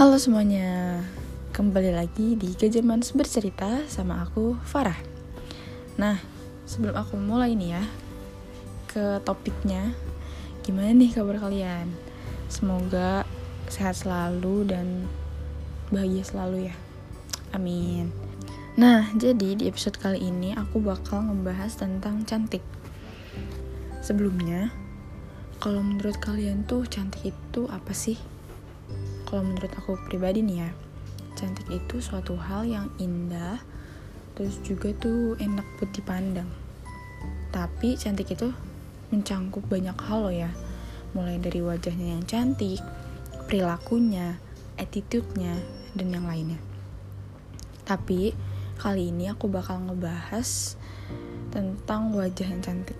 Halo semuanya, kembali lagi di Gajamans bercerita sama aku Farah. Nah, sebelum aku mulai nih ya ke topiknya, gimana nih kabar kalian? Semoga sehat selalu dan bahagia selalu ya. Amin. Nah, jadi di episode kali ini aku bakal ngebahas tentang cantik. Sebelumnya, kalau menurut kalian tuh cantik itu apa sih? Kalau menurut aku pribadi nih ya, cantik itu suatu hal yang indah, terus juga tuh enak buat dipandang. Tapi cantik itu mencangkup banyak hal loh ya, mulai dari wajahnya yang cantik, perilakunya, attitude-nya, dan yang lainnya. Tapi kali ini aku bakal ngebahas tentang wajah yang cantik.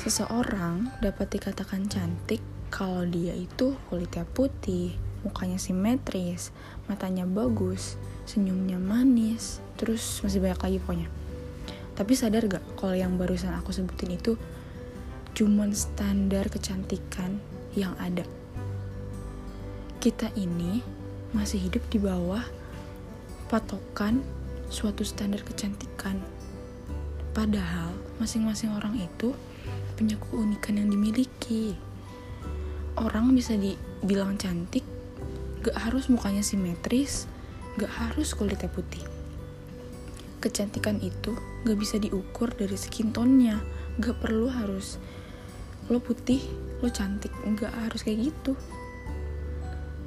Seseorang dapat dikatakan cantik kalau dia itu kulitnya putih, mukanya simetris, matanya bagus, senyumnya manis, terus masih banyak lagi pokoknya. Tapi sadar gak kalau yang barusan aku sebutin itu cuman standar kecantikan yang ada. Kita ini masih hidup di bawah patokan suatu standar kecantikan. Padahal masing-masing orang itu punya keunikan yang dimiliki. Orang bisa dibilang cantik, gak harus mukanya simetris, gak harus kulitnya putih. Kecantikan itu gak bisa diukur dari skin tone-nya, gak perlu harus lo putih, lo cantik, gak harus kayak gitu.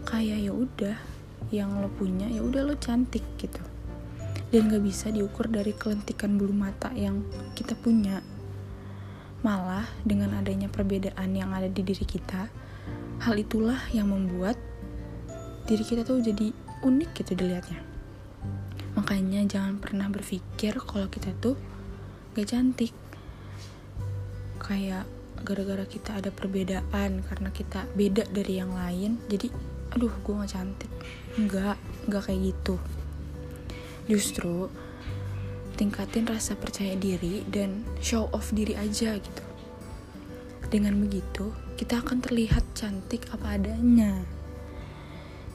Kayak ya udah, yang lo punya ya udah lo cantik gitu. Dan gak bisa diukur dari kelentikan bulu mata yang kita punya Malah dengan adanya perbedaan yang ada di diri kita, hal itulah yang membuat diri kita tuh jadi unik gitu dilihatnya. Makanya jangan pernah berpikir kalau kita tuh gak cantik. Kayak gara-gara kita ada perbedaan karena kita beda dari yang lain, jadi aduh gue gak cantik. Enggak, enggak kayak gitu. Justru tingkatin rasa percaya diri dan show off diri aja gitu. Dengan begitu, kita akan terlihat cantik apa adanya.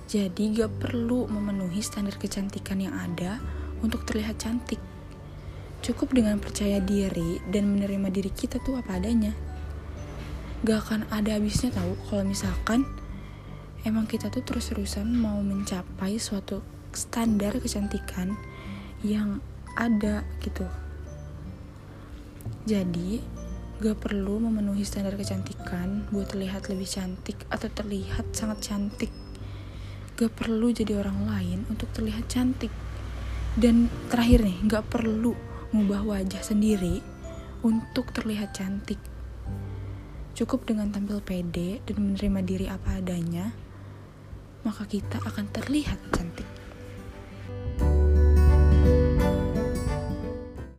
Jadi gak perlu memenuhi standar kecantikan yang ada untuk terlihat cantik. Cukup dengan percaya diri dan menerima diri kita tuh apa adanya. Gak akan ada habisnya tahu kalau misalkan emang kita tuh terus-terusan mau mencapai suatu standar kecantikan yang ada gitu jadi gak perlu memenuhi standar kecantikan buat terlihat lebih cantik atau terlihat sangat cantik. Gak perlu jadi orang lain untuk terlihat cantik. Dan terakhir nih gak perlu mengubah wajah sendiri untuk terlihat cantik. Cukup dengan tampil pede dan menerima diri apa adanya maka kita akan terlihat cantik